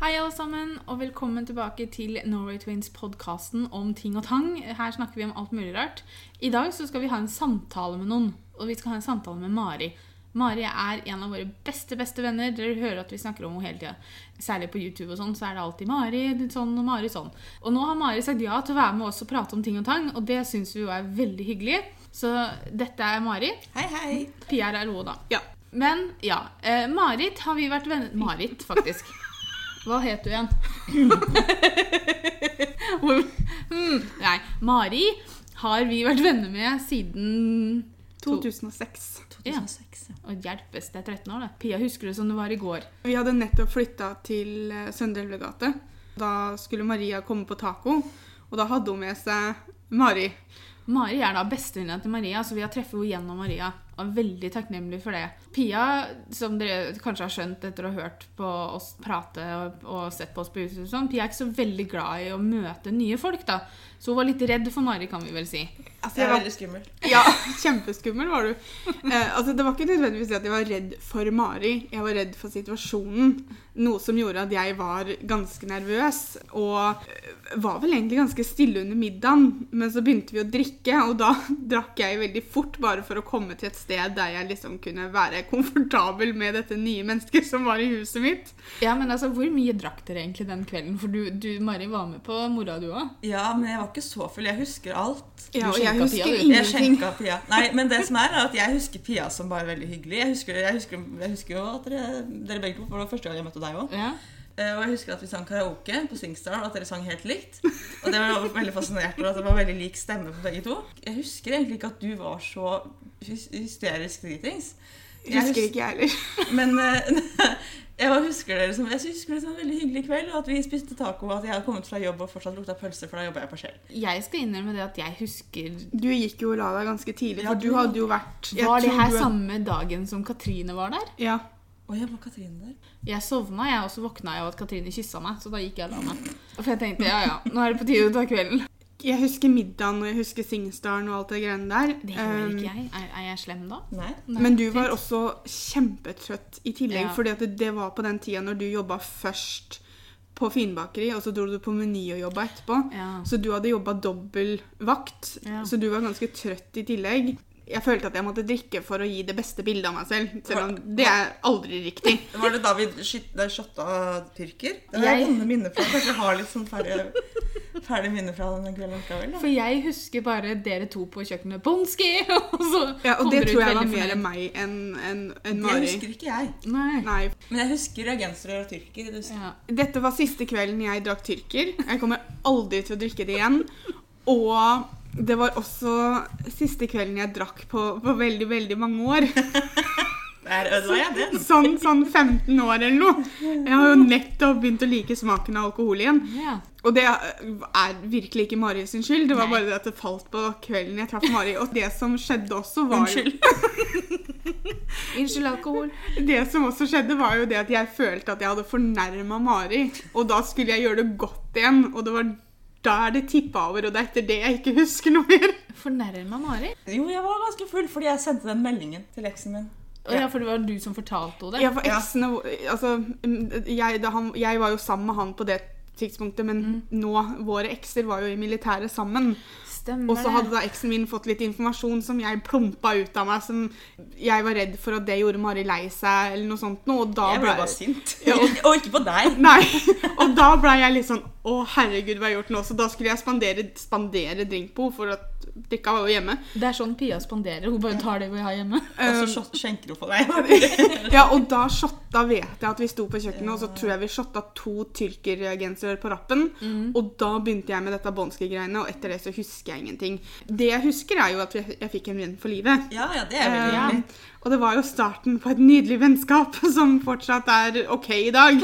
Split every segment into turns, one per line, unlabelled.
Hei, alle sammen, og velkommen tilbake til Norway Twins-podkasten om ting og tang. Her snakker vi om alt mulig rart. I dag så skal vi ha en samtale med noen, og vi skal ha en samtale med Mari. Mari er en av våre beste beste venner. Dere hører at vi snakker om henne hele tida. Særlig på YouTube og sånn, så er det alltid Mari sånn og Mari sånn. Og nå har Mari sagt ja til å være med oss og prate om ting og tang, og det syns vi jo er veldig hyggelig. Så dette er Mari.
Hei, hei.
Pia er LO, da.
Ja.
Men ja. Eh, Marit har vi vært venner Marit, faktisk. Hva het du igjen? Hmm, Nei. Mari har vi vært venner med siden
2006.
Ja.
2006. ja.
Og hjelpes, det er 13 år, det. Pia husker det som det var i går.
Vi hadde nettopp flytta til eh, Søndre Elvegate. Da skulle Maria komme på taco, og da hadde hun med seg Mari.
Mari er da bestevenninna til Maria, så vi har treffet henne gjennom Maria. Og er veldig takknemlig for det. Pia, som dere kanskje har skjønt etter å ha hørt på oss prate og, og sett på oss på YouTube, sånn, Pia er ikke så veldig glad i å møte nye folk, da. Så hun var litt redd for Mari, kan vi vel si.
Altså, jeg var,
veldig skummel.
ja, kjempeskummel var du. Eh, altså, det var ikke nødvendigvis det at jeg var redd for Mari. Jeg var redd for situasjonen. Noe som gjorde at jeg var ganske nervøs. Og eh, var vel egentlig ganske stille under middagen. Men så begynte vi å drikke, og da drakk jeg veldig fort bare for å komme til et sted der jeg liksom kunne være komfortabel med dette nye mennesket som var i huset mitt.
Ja, men altså, Hvor mye drakk dere egentlig den kvelden? For du, du Mari, var med på mora, du òg.
Ja, men jeg var ikke så full. Jeg husker alt.
Ja, og jeg
Pia,
husker.
Jeg
ingenting.
skjenka Pia. Nei, men det som er, er at jeg husker Pia som bare veldig hyggelig. Jeg husker, jeg husker, jeg husker jo at dere, dere begge to for det var første gang jeg møtte deg òg.
Ja.
Og jeg husker at vi sang karaoke på Singstar, og at dere sang helt likt. Og det var veldig fascinert over at det var veldig lik stemme på begge to. Jeg husker egentlig ikke at du var så hysterisk dritings. Jeg
Husker
hus-
ikke jeg heller.
Men eh, jeg husker dere som, jeg husker det som en veldig hyggelig kveld, og at vi spiste taco, og at jeg hadde kommet fra jobb og fortsatt lukta pølse, for da jobba jeg på Shell.
Jeg skal innrømme det at jeg husker
Du gikk jo og la deg ganske tidlig,
Ja,
for du
du-
hadde jo vært
Var det her
du
samme dagen som Katrine var der?
Ja.
Å ja, var Katrine der?
Jeg sovna, jeg, og så våkna jeg av at Katrine kyssa meg. Så da gikk jeg og la meg. For jeg tenkte ja, ja, nå er det på tide å ta kvelden.
Jeg husker middagen og jeg husker Singstaren og alt det greiene der.
Det gjør
Um,
ikke jeg. Er, er jeg slem da?
Nei.
Nei,
Men du var også kjempetrøtt i tillegg,
Ja.
fordi at det, det var på den tida når du jobba først på Finbakeri, og så dro du på Meny og jobba etterpå.
Ja.
Så du hadde jobba dobbel vakt,
Ja.
så du var ganske trøtt i tillegg. Jeg følte at jeg måtte drikke for å gi det beste bildet av meg selv, selv om det er aldri riktig.
Var det da vi shotta tyrker? Det har jeg vonde minner fra. Kanskje jeg har litt sånn ferdig, ferdig minner fra den kvelden likevel.
For jeg husker bare dere to på kjøkkenet Bonski! Og så
Ja, og det tror jeg var mer meg enn en,
en
Mari.
Det husker ikke jeg.
Nei.
Nei.
Men jeg husker reagensere og tyrker. Det.
Ja.
Dette var siste kvelden jeg drakk tyrker. Jeg kommer aldri til å drikke det igjen. Og det var også siste kvelden jeg drakk på, på veldig, veldig mange år.
Det er ødela jeg det.
Sånn, sånn 15 år eller noe. Jeg har jo nettopp begynt å like smaken av alkohol igjen.
ja.
Og det er virkelig ikke Mari sin skyld. Det var
Nei.
bare det at det falt på kvelden jeg traff Mari. Og det som skjedde også, var
Unnskyld.
Unnskyld, alkohol.
Det som også skjedde, var jo det at jeg følte at jeg hadde fornærma Mari. Og da skulle jeg gjøre det godt igjen. Og det var der det tippa over, og det er etter det jeg ikke husker noe mer.
Fornærma Mari?
Jo, jeg var ganske full fordi jeg sendte den meldingen til eksen min.
Ja. ja, for det var du som fortalte henne det?
Ja, for eksene Altså, jeg, da han, jeg var jo sammen med han på det tidspunktet, men nå Våre ekser var jo i militæret sammen.
Stemmer
Og så hadde da eksen min fått litt informasjon som jeg plumpa ut av meg, som jeg var redd for at det gjorde Mari lei seg, eller noe sånt noe, og da
Jeg ble
ble
bare sint.
Ja, og-
og ikke på deg.
Nei. Og da ble jeg litt sånn Å, herregud, hva har jeg gjort nå? Så da skulle jeg spandere, spandere drink på henne, for at drikka var jo hjemme.
Det er sånn Pia spanderer. Hun bare tar det vi har hjemme.
Og så skjenker hun på deg.
Ja, og da shotta vet jeg at vi sto på kjøkkenet, og så tror jeg vi shotta to tyrkergensere på rappen. Og da begynte jeg med dette bånske-greiene, og etter det så husker jeg ingenting. Det jeg husker, er jo at jeg, jeg fikk en venn for livet.
Ja, ja, det er veldig
um,
hyggelig.
og det var jo starten på et nydelig vennskap som fortsatt er OK i dag.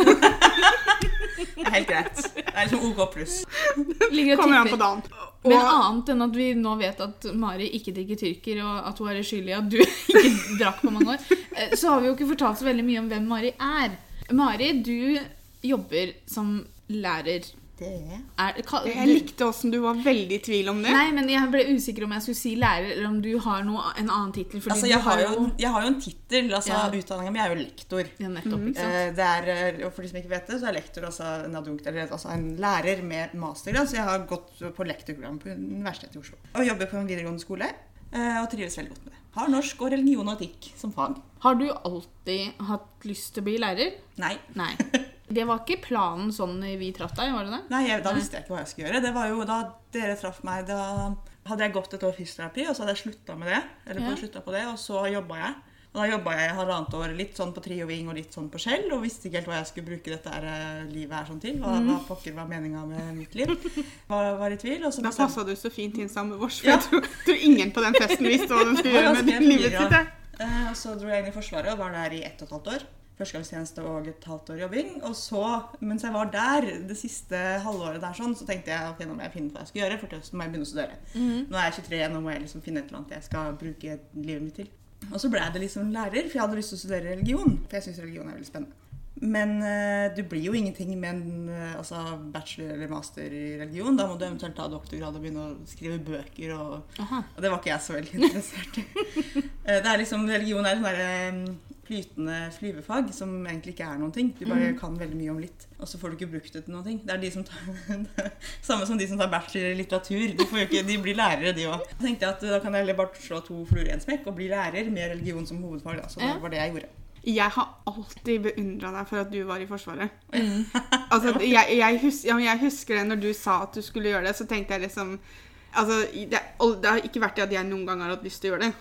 Det er helt greit. Det er liksom OK pluss.
Og
Kommer an på dagen.
Men annet enn at vi nå vet at Mari ikke drikker tyrker, og at hun er skyldig i at du ikke drakk på mange år, eh, så har vi jo ikke fortalt så veldig mye om hvem Mari er. Mari, du jobber som lærer
Det er
Er, ka,
Jeg likte åssen du var veldig i tvil om det.
Nei, men jeg ble usikker om jeg skulle si lærer, eller om du har noe, en annen tittel.
Altså, jeg har jo, jeg har jo en tittel. Altså,
Ja.
Utdanninga mi er jo lektor.
Ja, nettopp, mm?
Eh, Det er, eh, og For de som ikke vet det, så er lektor også en adjunkt, eller altså en lærer med mastergrad. Så jeg har gått på lektorprogram på Universitetet i Oslo. Og jobber på en videregående skole. eh, Og trives veldig godt med det. Har norsk og religion og etikk som fag.
Har du alltid hatt lyst til å bli lærer?
Nei.
Nei. Det var ikke planen sånn vi traff deg, var det det?
Nei, jeg, Da visste jeg ikke hva jeg skulle gjøre. Det var jo Da dere traff meg, da hadde jeg gått et år fysioterapi, og så hadde jeg slutta med det. Eller
Ja.
sluttet på det, Og så jobba jeg. Og da jobba jeg halvannet år litt sånn på Tri og litt sånn på Skjell, og visste ikke helt hva jeg skulle bruke dette her, eh, livet her sånn til. Hva, hva pokker var meninga med mitt liv. Var, var i tvil. Og så
Da
bestemte-
passa du så fint inn sammen med vårs. For
Ja.
jeg tror, tror ingen på den festen visste hva de skulle gjøre med livet sitt.
Eh, Og så dro jeg inn i Forsvaret og var der i ett og et halvt år. Førstegangstjeneste og et halvt år jobbing. Og så, mens jeg var der, det siste halvåret der sånn, så tenkte jeg ok, nå må jeg finne ut hva jeg skal gjøre, for til må jeg begynne å studere.
Mhm.
Nå er jeg 23, nå må jeg liksom finne et eller annet jeg skal bruke livet mitt til. Og så ble jeg det liksom lærer, for jeg hadde lyst til å studere religion. For jeg syns religion er veldig spennende. Men uh, du blir jo ingenting med en uh, altså bachelor eller master i religion. Da må du eventuelt ta doktorgrad og begynne å skrive bøker og og det var ikke jeg så veldig interessert i. uh, Det er liksom, Religion er en sånn derre um, flytende flyvefag som egentlig ikke er noen ting. Du bare
mm.
kan veldig mye om litt, og så får du ikke brukt det til noen ting. Det er de som tar, Samme som de som tar bachelor i litteratur. De, ikke, de blir lærere, de òg. Da tenkte jeg at da kan jeg heller bare slå to fluer i en smekk og bli lærer med religion som hovedfag. Da. Så det var det jeg gjorde.
Jeg har alltid beundra deg for at du var i Forsvaret.
Mm.
Altså, jeg, jeg, husker, ja, jeg husker det når du sa at du skulle gjøre det, så tenkte jeg liksom Altså, det, det har ikke vært det at jeg noen gang har hatt lyst til å gjøre det.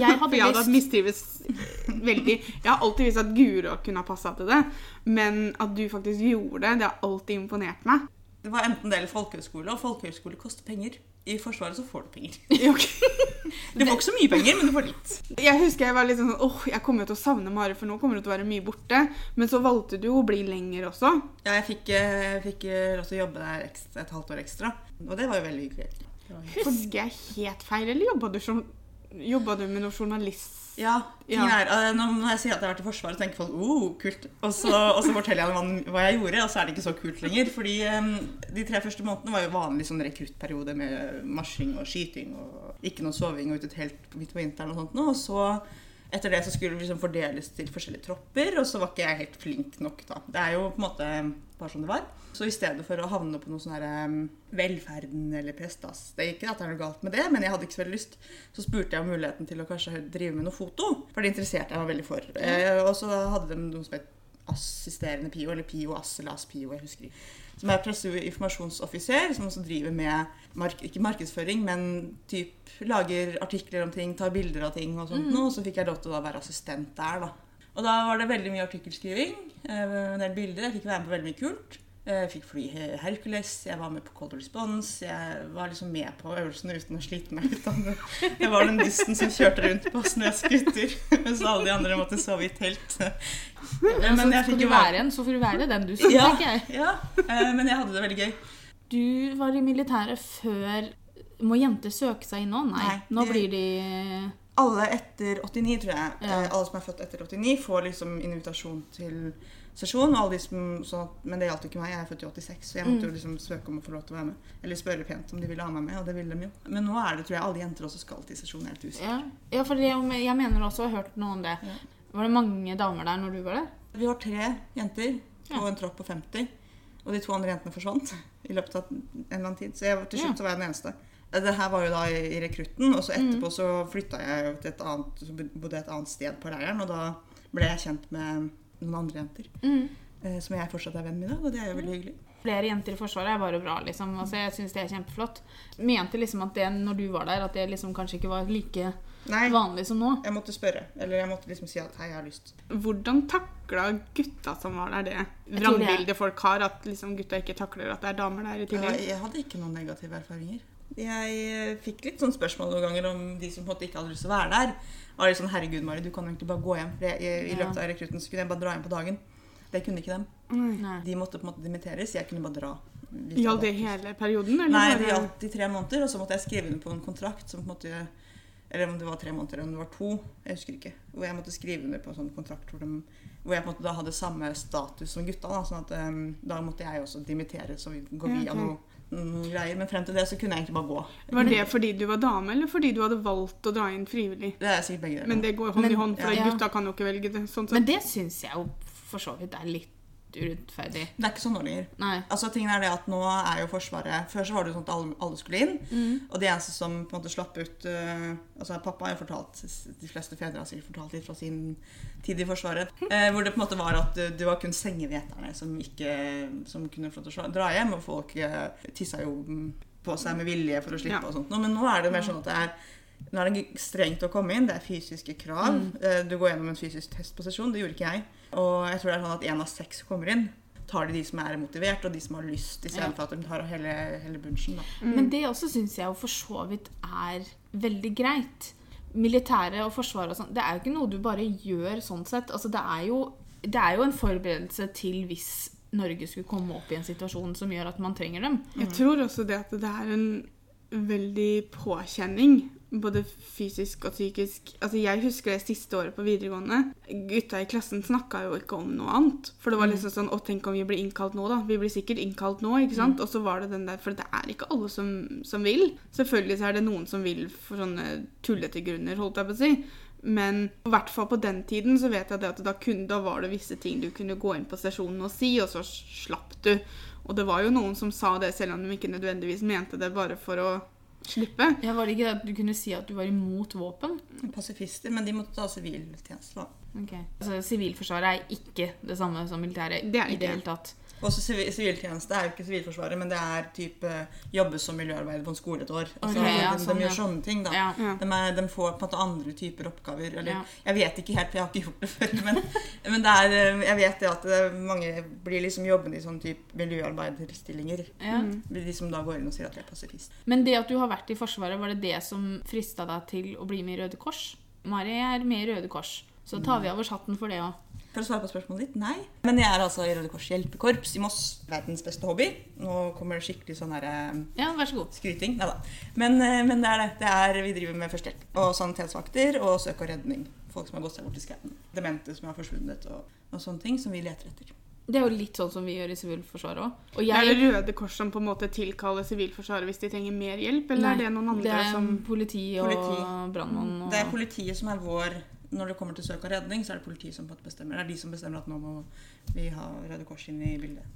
Jeg hadde
For jeg hadde
lyst.
mistrives veldig. Jeg har alltid visst at Guro kunne ha passa til det, men at du faktisk gjorde det, det har alltid imponert meg.
Det var enten det eller folkehøyskole, og folkehøyskole koster penger. I Forsvaret så får du penger. Du får ikke så mye penger, men du får litt.
Jeg husker jeg var litt sånn åh, jeg kommer jo til å savne Mari, for nå kommer hun til å være mye borte. Men så valgte du å bli lenger også.
Ja, jeg fikk, eh, jeg fikk eh, lov til å jobbe der ekstra, et halvt år ekstra, og det var jo veldig hyggelig.
Husker jeg helt feil, eller jobba du, du med noe journalist?
Ja, ting
Ja.
er, eh, når når jeg sier at jeg har vært i Forsvaret, så tenker folk oh, kult. Og så, og så forteller jeg dem hva, hva jeg gjorde, og så er det ikke så kult lenger. Fordi um, de tre første månedene var jo vanlig sånn rekruttperiode med marsjing og skyting og ikke noe soving og ute et helt midt på vinteren og sånt noe. Og så etter det så skulle det liksom fordeles til forskjellige tropper, og så var ikke jeg helt flink nok da. Det er jo på en måte bare som det var. Så i stedet for å havne på noe sånn her velferden eller prestas Det er ikke at det er noe galt med det, men jeg hadde ikke så veldig lyst. Så spurte jeg om muligheten til å kanskje drive med noe foto, for det interesserte jeg meg veldig for. Eh, og så hadde de noe som het assisterende PIO, eller PIO ASS eller ASS-PIO, jeg husker ikke. Som er presse- og informasjonsoffiser, som også driver med mark ikke markedsføring, men typ lager artikler om ting, tar bilder av ting og sånt.
Mm.
noe, så fikk jeg lov til å da være assistent der, da. Og da var det veldig mye artikkelskriving, eh, en del bilder. Jeg fikk være med på veldig mye kult. Eh, Jeg fikk fly He- Hercules, jeg var med på Cold Response. Jeg var liksom med på øvelsene uten å slite meg ut. det. Jeg var den dysten som kjørte rundt på snøskuter, mens alle de andre måtte sove i telt.
Men,
jeg fikk jo være-
en, så får du være den du skal,
Ja,
tenker jeg.
ja, eh, men jeg hadde det veldig gøy.
Du var i militæret før Må jenter søke seg inn nå? Nei.
Nei,
Nå blir de
Alle etter 89, tror jeg,
Ja.
eh, alle som er født etter 89, får liksom invitasjon til sesjon. Og alle de som, sånn men det gjaldt ikke meg, jeg er født i 86, så jeg måtte
Mm.
jo liksom søke om å få lov til å være med. Eller spørre pent om de ville ha meg med, og det ville de jo. Men nå er det, tror jeg, alle jenter også skal til sesjon. Helt usikker.
Ja, ja for jeg, jeg mener også å ha hørt noe om det.
Ja.
Var det mange damer der når du var der?
Vi var tre jenter
Ja.
en tropp på 50, og de to andre jentene forsvant i løpet av en eller annen tid. Så jeg, til slutt så var jeg den eneste. Det her var jo da i, i rekrutten, og så
Mm.
etterpå så flytta jeg jo til et annet, så bodde et annet sted på leiren, og da ble jeg kjent med noen andre jenter.
Mm.
eh, Som jeg fortsatt er venn med i dag, og det er jo veldig hyggelig.
Flere jenter i Forsvaret er bare bra, liksom. Altså, jeg syns det er kjempeflott. Mente liksom at det, når du var der, at det liksom kanskje ikke var like
Nei,
vanlig som nå?
jeg måtte spørre. Eller jeg måtte liksom si at hei, jeg har lyst.
Hvordan takla gutta som var der, det vrangbildet folk har? At liksom gutta ikke takler at det er damer der i
Ja,
tillegg?
jeg hadde ikke noen negative erfaringer. Jeg eh, fikk litt sånn spørsmål noen ganger om de som på en måte ikke hadde lyst til å være der. Var litt sånn, herregud Mari, du kan jo egentlig bare gå hjem. For jeg, jeg, I løpet av rekrutten så kunne jeg bare dra hjem på dagen. Det kunne ikke dem.
Mm.
Nei.
De måtte på en måte dimitteres. Jeg kunne bare dra.
Gjaldt det hele perioden? Eller
Nei, det gjaldt i tre måneder, og så måtte jeg skrive under på en kontrakt som på en måte Eller om det var tre måneder, eller om det var to. Jeg husker ikke. Hvor jeg måtte skrive under på en sånn kontrakt hvor, de, hvor jeg på en måte da hadde samme status som gutta. Da, sånn at um, da måtte jeg også dimittere, så vi går
Ja,
via noe, greier. Men frem til det så kunne jeg egentlig bare gå.
Var det fordi du var dame, eller fordi du hadde valgt å dra inn frivillig?
Det er sikkert begge deler.
Men det går hånd
Men-
i hånd, for
ja.
gutta kan jo ikke velge det. Sånn
Men det syns jeg jo for så vidt er litt urettferdig.
Det er ikke sånn nå lenger. Altså, tingen er det at nå er jo Forsvaret Før så var det jo sånn at alle, alle skulle inn. Og de eneste som på en måte slapp ut uh, Altså Pappa har jo fortalt De fleste fedre har sikkert fortalt litt fra sin tid i Forsvaret. Uh, hvor det på en måte var at eh, det var kun sengeveterne som ikke Som kunne få til å dra hjem. Og folk uh, tissa jo mm, på seg med vilje for å slippe
Ja.
og sånt. Nå, Men nå er det mer sånn at det er nå er det strengt å komme inn. Det er fysiske krav. Mm. Du går gjennom en fysisk testposisjon. Det gjorde ikke jeg. Og jeg tror det er sånn at én av seks kommer inn. Tar de de som er motivert, og de som har lyst, istedenfor at de tar hele, hele bunchen. Da.
Men det også syns jeg jo for så vidt er veldig greit. Militæret og forsvaret og sånn, det er jo ikke noe du bare gjør sånn sett. Altså, det, er jo, det er jo en forberedelse til hvis Norge skulle komme opp i en situasjon som gjør at man trenger dem.
Jeg tror også det at det er en veldig påkjenning. Både fysisk og psykisk. Altså Jeg husker det siste året på videregående. Gutta i klassen snakka jo ikke om noe annet. For det var liksom sånn Å, tenk om vi blir innkalt nå, da. Vi blir sikkert innkalt nå, ikke sant? Og så var det den der For det er ikke alle som, som vil. Selvfølgelig så er det noen som vil for sånne tullete grunner, holdt jeg på å si. Men i hvert fall på den tiden så vet jeg det at da, kunne, da var det visse ting du kunne gå inn på stasjonen og si, og så slapp du. Og det var jo noen som sa det, selv om de ikke nødvendigvis mente det bare for å slippe.
Ja, Var det ikke det at du kunne si at du var imot våpen?
Pasifister, men de måtte ta siviltjeneste. da.
Ok. Altså, Sivilforsvaret er ikke det samme som militæret
Det er det
i det hele tatt.
Også sivi- siviltjeneste er jo ikke Sivilforsvaret, men det er type jobbe som miljøarbeider på en skole et år. Altså,
okay, ja,
de,
sånn,
de
ja.
gjør sånne ting, da.
Ja.
Ja.
De, er, de får på en måte andre typer oppgaver. Eller,
Ja.
Jeg vet ikke helt, for jeg har ikke gjort det før. Men, men det er, eh, jeg vet det at eh, mange blir liksom jobbende i sånn type miljøarbeiderstillinger.
Ja.
De som da går inn og sier at de er pasifist.
Men det at du har vært i Forsvaret, var det det som frista deg til å bli med i Røde Kors? Mari er med i Røde Kors, så tar vi av oss hatten for det òg.
For å svare på spørsmålet ditt, nei. Men jeg er altså i Røde Kors hjelpekorps i Moss. Verdens beste hobby. Nå kommer det skikkelig sånn her eh,
Ja, vær så god.
skryting. Neida. Men, eh, men det er det. det er, vi driver med førstehjelp. Og sanitetsvakter og søk og redning. Folk som har gått seg bort i skauen. Demente som har forsvunnet og, og sånne ting som vi leter etter.
Det er jo litt sånn som vi gjør i Sivilforsvaret òg. Og
Er det Røde Kors som på en måte tilkaller Sivilforsvaret hvis de trenger mer hjelp, eller
Nei,
er det noen andre som
det er
som
politi og brannmann og
Det er politiet som er vår Når det kommer til søk og redning, så er det politiet som bestemmer. Det er de som bestemmer at nå må vi ha Røde Kors inn i bildet.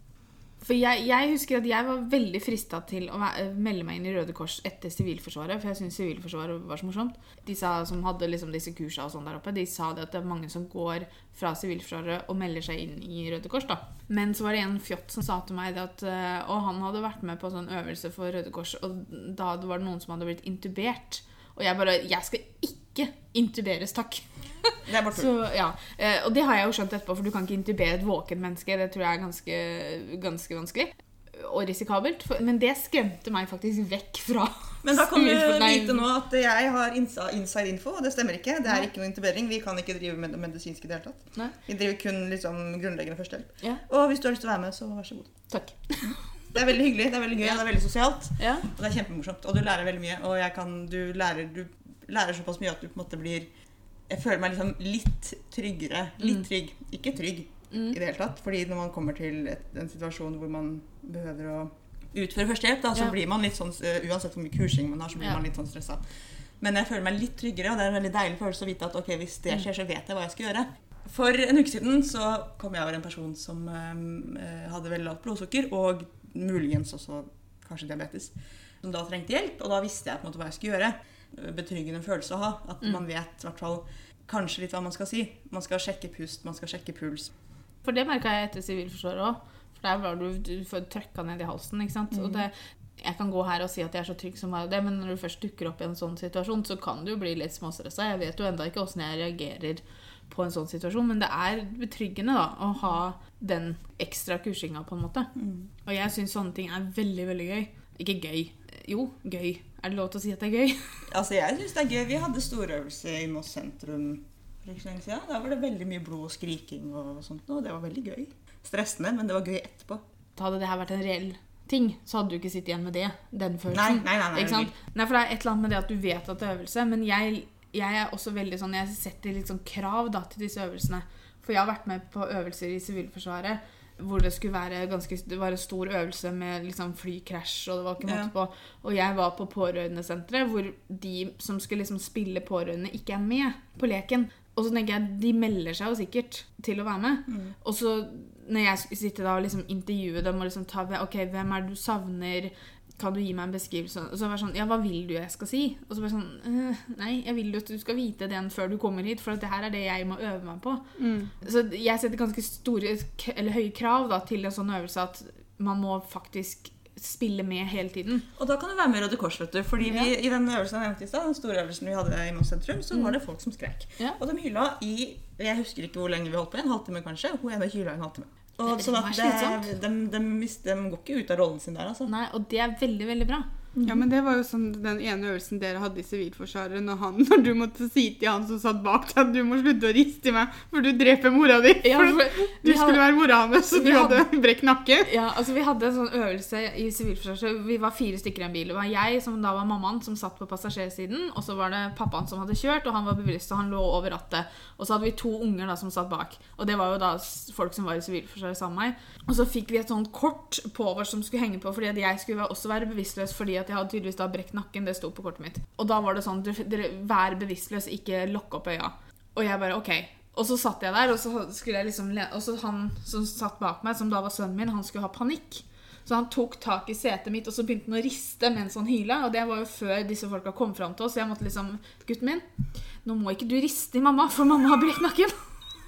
For jeg, jeg husker at jeg var veldig frista til å melde meg inn i Røde Kors etter Sivilforsvaret, for jeg syns Sivilforsvaret var så morsomt. De sa, som hadde liksom disse kursa og sånn der oppe, de sa det at det er mange som går fra Sivilforsvaret og melder seg inn i Røde Kors. da. Men så var det en fjott som sa til meg at eh, Og han hadde vært med på en sånn øvelse for Røde Kors, og da var det noen som hadde blitt intubert. Og jeg bare Jeg skal ikke intuberes, takk.
Det er bare tull.
Ja. eh, Og det har jeg jo skjønt etterpå, for du kan ikke intubere et våkent menneske. Det tror jeg er ganske, ganske vanskelig. Og risikabelt. Men det skremte meg faktisk vekk fra
Men da kan du vite nå at jeg har inside info, og det stemmer ikke. Det er ikke noe intubering. Vi kan ikke drive med det medisinske i det hele tatt.
Nei.
Vi driver kun liksom grunnleggende førstehjelp.
Ja.
Og hvis du har lyst til å være med, så vær så god.
Takk.
Det er veldig hyggelig, det er veldig gøy,
Ja.
det er veldig sosialt.
Ja.
Og det er kjempemorsomt. Og du lærer veldig mye. Og jeg kan, du, lærer, du lærer såpass mye at du på en måte blir Jeg føler meg liksom litt tryggere. Litt
Mm.
trygg. Ikke trygg i det hele tatt. Fordi når man kommer til et, en situasjon hvor man behøver å utføre førstehjelp, da, så
Ja.
blir man litt sånn eh, Uansett hvor mye kursing man har, så blir
Ja.
man litt sånn stressa. Men jeg føler meg litt tryggere, og det er en veldig deilig følelse å vite at ok, hvis
Mm.
det skjer, så vet jeg hva jeg skal gjøre. For en uke siden så kom jeg over en person som øh, hadde veldig lavt blodsukker, og muligens også kanskje diabetes, som da trengte hjelp. Og da visste jeg på en måte hva jeg skulle gjøre. Betryggende følelse å ha. At
Mm.
man vet hvert fall kanskje litt hva man skal si. Man skal sjekke pust, man skal sjekke puls.
For det merka jeg etter Sivilforsvaret òg. For der var du, du får trøkka ned i halsen. ikke sant? Og det, jeg kan gå her og si at jeg er så trygg som meg det, men når du først dukker opp i en sånn situasjon, så kan du jo bli litt småstressa. Jeg vet jo enda ikke åssen jeg reagerer på en sånn situasjon, men det er betryggende da, å ha den ekstra kursinga, på en måte. Og jeg syns sånne ting er veldig, veldig gøy. Ikke gøy. Jo, gøy. Er det lov til å si at det er gøy?
Altså, jeg syns det er gøy. Vi hadde storøvelse i Moss sentrum for ikke lenge siden. Da var det veldig mye blod og skriking og sånt, og det var veldig gøy. Stressende, men det var gøy etterpå.
Hadde det her vært en reell ting, så hadde du ikke sittet igjen med det. Den
Nei,
følelsen.
nei, nei. nei,
sant? Nei, for det er et eller annet med det at du vet at det er øvelse, men jeg, jeg er også veldig sånn Jeg setter litt sånn krav da, til disse øvelsene. For jeg har vært med på øvelser i Sivilforsvaret hvor det skulle være ganske Det var en stor øvelse med liksom flykrasj, og det var ikke måte på. Og jeg var på pårørendesenteret hvor de som skulle liksom spille pårørende, ikke er med på leken. Og så tenker jeg, de melder seg jo sikkert til å være med.
Mm.
Og så når jeg skulle sitte da og liksom intervjue dem og liksom ta Ok, hvem er det du savner? Kan du gi meg en beskrivelse? Og så var det sånn Ja, hva vil du jeg skal si? Og så bare sånn «Øh, Nei, jeg vil jo at du skal vite den før du kommer hit, for at det her er det jeg må øve meg på.
Mm.
Så jeg setter ganske store, eller høye krav da, til en sånn øvelse at man må faktisk spille med hele tiden.
Og da kan du være med i Røde Kors, vet du. Fordi vi, i den øvelsen jeg nevnte i stad, den store øvelsen vi hadde i Moss sentrum, så var det folk som skrek.
Ja.
Og de hyla i Jeg husker ikke hvor lenge vi holdt på, en halvtime kanskje. Hun ene hyla en halvtime. Og
Det
sånn at det, de, de, de, de går ikke ut av rollen sin der, altså.
Nei, og det er veldig, veldig bra.
Ja, men det var jo sånn den ene øvelsen dere hadde i Sivilforsvaret, når, han, når du måtte si til han som satt bak deg at du må slutte å riste i meg, for du dreper mora di.
Ja,
for du skulle
hadde-
være mora hans, så du hadde
hadde-
brekk nakke.
Ja, altså Vi hadde en sånn øvelse i Sivilforsvaret. Vi var fire stykker i en bil. Det var jeg, som da var mammaen, som satt på passasjersiden. Og så var det pappaen som hadde kjørt, og han var bevisst, og han lå over rattet. Og så hadde vi to unger da som satt bak. Og det var jo da folk som var i Sivilforsvaret sammen med meg. Og så fikk vi et sånt kort på oss som skulle henge på, fordi jeg skulle også være bevisstløs fordi at jeg hadde tydeligvis da brekt nakken. Det sto på kortet mitt. Og da var det sånn dere, Vær bevisstløs, ikke lokk opp øya. Og jeg bare OK. Og så satt jeg der, og så skulle jeg liksom Og så han som satt bak meg, som da var sønnen min, han skulle ha panikk. Så han tok tak i setet mitt, og så begynte han å riste mens han hyla. Og det var jo før disse folka kom fram til oss. Så jeg måtte liksom Gutten min, nå må ikke du riste i mamma, for mamma har brekt nakken.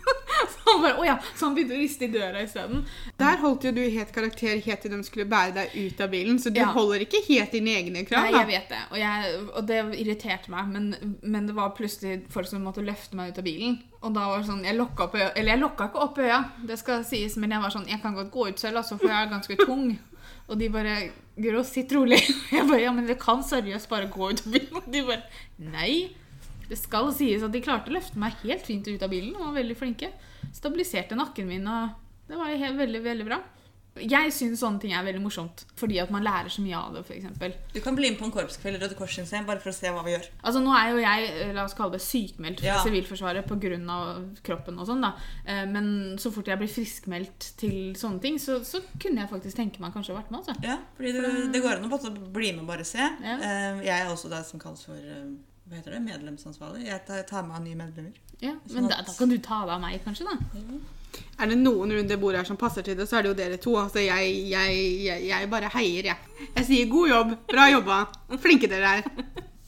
Så han bare, å ja, så han begynte å riste i døra isteden.
Der holdt jo du helt karakter helt til de skulle bære deg ut av bilen, så du
Ja.
holder ikke helt dine egne krav.
Nei, jeg vet det, og, jeg, og det irriterte meg. Men, men det var plutselig folk som måtte løfte meg ut av bilen. Og da var det sånn, jeg lokka opp øya, Eller jeg lokka ikke opp øya, det skal sies, men jeg var sånn Jeg kan godt gå ut selv, altså, for jeg er ganske tung. Og de bare Guro, sitt rolig. Jeg bare Ja, men det kan seriøst bare gå ut av bilen. Og de bare Nei. Det skal sies at de klarte å løfte meg helt fint ut av bilen. Og var veldig flinke. Stabiliserte nakken min, og det var helt, veldig, veldig bra. Jeg syns sånne ting er veldig morsomt, fordi at man lærer så mye av det, f.eks.
Du kan bli med på en korpskveld i Røde Kors scene, bare for å se hva vi gjør.
Altså Nå er jo jeg eh, la oss kalle det sykmeldt fra
Ja.
Sivilforsvaret pga. kroppen. og sånn da. Eh, Men så fort jeg blir friskmeldt til sånne ting, så, så kunne jeg faktisk tenke meg kanskje å vært med. altså.
Ja, fordi det, det går an å bli med bare se.
Ja.
Eh, Jeg er også det som kalles for hva heter det? medlemsansvarlig. Jeg tar- med av nye medlemmer.
Ja,
Sånn
Men da,
at-
da kan du ta av meg, kanskje? da.
Er det noen rundt det bordet her som passer til det, så er det jo dere to. Altså, jeg, jeg, jeg, jeg bare heier, jeg. Jeg sier god jobb, bra jobba, flinke dere er.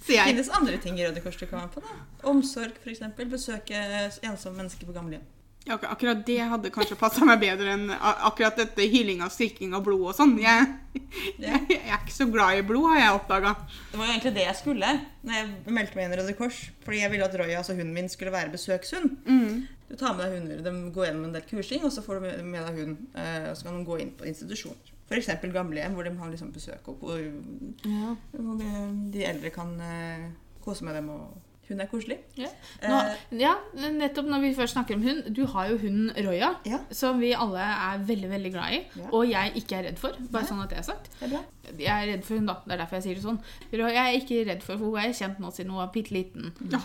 Sier jeg.
Finnes andre ting i Røde Kors du kan være med på? da? Omsorg, f.eks. Besøke ensomme mennesker på gamlehjem.
Ja, ak- akkurat det hadde kanskje passa meg bedre enn akkurat dette hylling av strikking av blod og sånn. Jeg, jeg, jeg er ikke så glad i blod, har jeg oppdaga.
Det var jo egentlig det jeg skulle når jeg meldte meg inn i Røde Kors. Fordi jeg ville at Roy, altså hunden min, skulle være besøkshund.
Mm.
Du tar med deg hunder, de går gjennom en del kursing, og så får du med deg hund. eh, Og så kan de gå inn på institusjoner. F.eks. gamlehjem, hvor de har liksom besøk, og hvor, hvor de- de eldre kan eh, kose med dem. og Hun er koselig.
Ja.
Eh,
Nå, ja, nettopp når vi først snakker om hund. Du har jo hunden Roya,
Ja.
som vi alle er veldig veldig glad i.
Ja.
Og jeg ikke er redd for. Bare
Ja.
sånn at det er sagt.
det er.
Jeg er redd for hun da. Det er derfor jeg sier det sånn. Roya er ikke redd for, for hun er kjent nå siden hun var bitte liten.
Ja,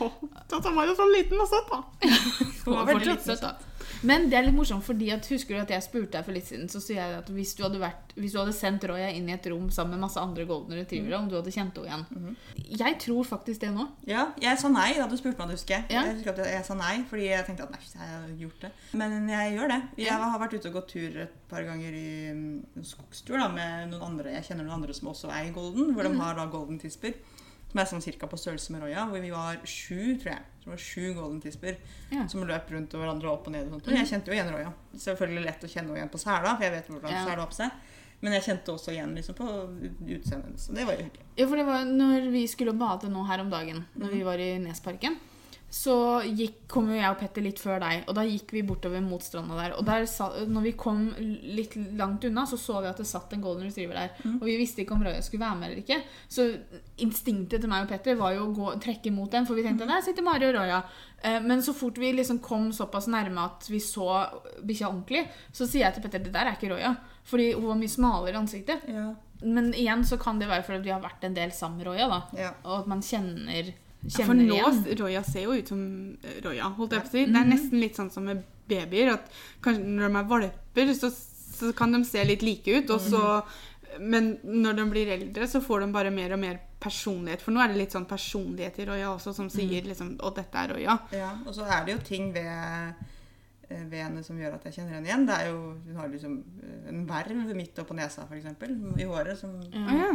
da var jo sånn liten og søt, da.
Hun
var veldig
søt, da. Men det er litt morsomt, fordi at husker du at jeg spurte deg for litt siden, så sier jeg at hvis du hadde, vært, hvis du hadde sendt Roya inn i et rom sammen med masse andre golden retrievere, om du hadde kjent henne igjen. Jeg tror faktisk det nå.
Ja, jeg sa nei da du spurte meg, husker jeg.
Ja.
Jeg husker at jeg sa nei, fordi jeg tenkte at nei, jeg har gjort det. Men jeg gjør det. Jeg har vært ute og gått tur et par ganger i mm, en skogstur da, med noen andre. Jeg kjenner noen andre som også er i Golden, hvor
Mhm.
de har da Golden Tisper. Som er sånn cirka på størrelse med Roya. Hvor vi var sju, tror jeg. Så det var sju Golden Tisper
Ja.
som løp rundt hverandre opp og ned. og sånt. Og jeg kjente jo igjen Roya. Selvfølgelig lett å kjenne igjen på sela, for jeg vet hvordan
Ja.
sela har på seg. Men jeg kjente også igjen liksom, på utseendet hennes. Det var jo hyggelig.
Ja, for det var når vi skulle bade nå her om dagen, når
Mhm.
vi var i Nesparken, så gikk, kom jo jeg og Petter litt før deg, og da gikk vi bortover mot stranda der. Og der sa, når vi kom litt langt unna, så så vi at det satt en golden retriever der. Og vi visste ikke om Røya skulle være med eller ikke. Så instinktet til meg og Petter var jo å gå, trekke mot den, for vi tenkte der sitter Mari og Røya. Eh, Men så fort vi liksom kom såpass nærme at vi så bikkja ordentlig, så sier jeg til Petter det der er ikke Røya. Fordi hun var mye smalere i ansiktet.
Ja.
Men igjen så kan det være fordi vi har vært en del sammen med Roya, da.
Ja.
Og at man kjenner,
Ja, for nå. Roya ser jo ut som eh, Roya, holdt jeg på å si. Det er nesten litt sånn som med babyer, at kanskje når de er valper, så, så kan de se litt like ut, og så Men når de blir eldre, så får de bare mer og mer personlighet. For nå er det litt sånn personlighet i Roya også, som sier liksom Å, dette er Roya.
Ja, og så er det jo ting ved, eh, ved henne som gjør at jeg kjenner henne igjen. Det er jo, Hun har liksom eh, en verv midt oppå nesa, f.eks. I håret. Som,
ja.